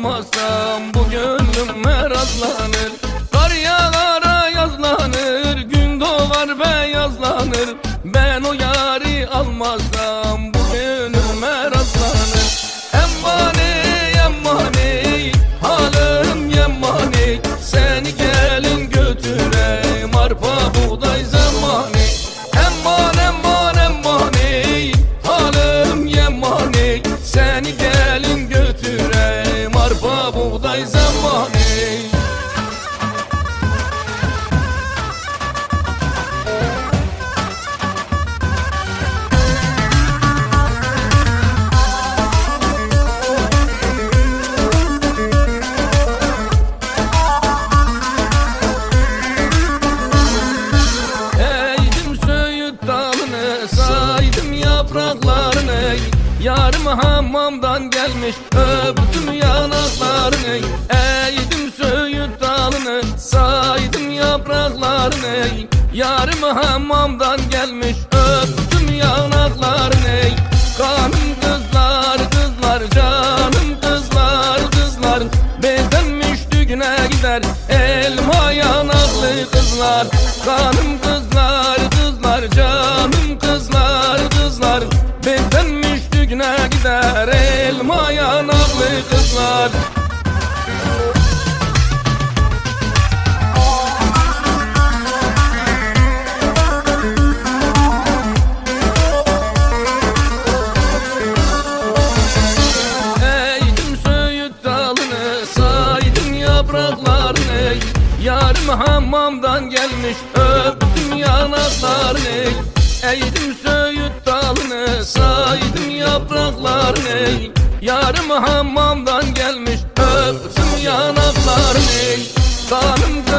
yari almasam Bu gönlüm merazlanır Kar yağara yazlanır Gün doğar beyazlanır. Ben o yari almasam Bu gönlüm merazlanır Emmane emmane Halim yemmane Seni gelin götüreyim Arpa buğday gelmiş öptüm yanaklarını Eğdim söğüt dalını saydım yapraklarını. Yarım hamamdan gelmiş öptüm yanaklarını. Kanım kızlar kızlar canım kızlar kızlar. Bezenmiş düğüne gider elma yanaklı kızlar. Kanım kızlar elma yanaklı kızlar. Yapraklarını. Yarım hamamdan gelmiş öptüm yanaklarını. Eğdim söğüt dalını saydım yapraklarını Yarım hamamdan gelmiş öptüm yanaklarını. Kanım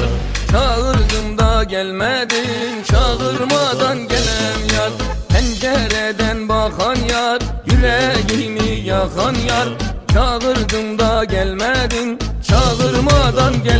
yar. Çağırdım da gelmedin Çağırmadan gelen yar. Pencereden bakan yar Yüreğimi yakan yar. Çağırdım da gelmedin Çağırmadan gelen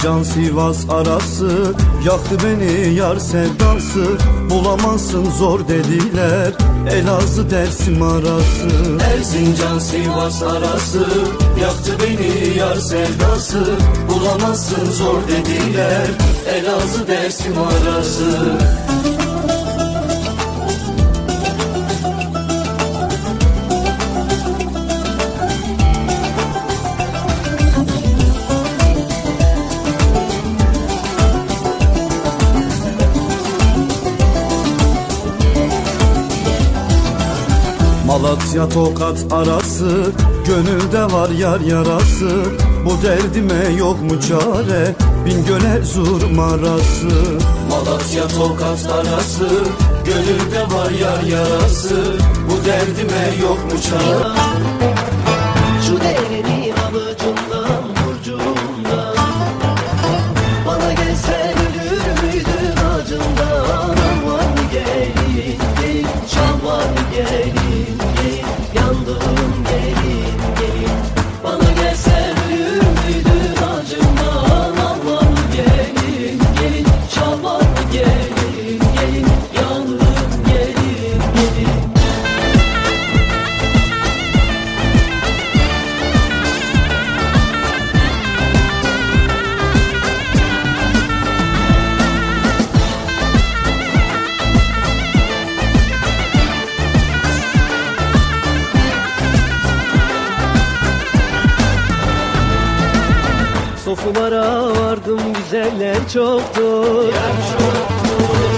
Erzincan Sivas arası Yaktı beni yar sevdası. Bulamazsın zor dediler Elazığ Dersim arası. Erzincan Sivas arası Yaktı beni yar sevdası. Bulamazsın zor dediler Elazığ Dersim arası Malatya Tokat arası Gönülde var yar yarası. Bu derdime yok mu çare Bingöl Erzurum arası Malatya Tokat arası Gönülde var yar yarası. Bu derdime yok mu çare Sofulara vardım güzeller çoktu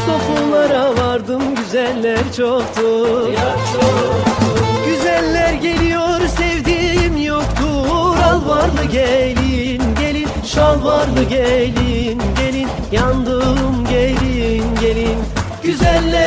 Sofulara vardım güzeller çoktu Güzeller geliyor sevdiğim yoktur. Al varlı gelin gelin. Şal varlı gelin gelin. Yandım gelin gelin. Güzeller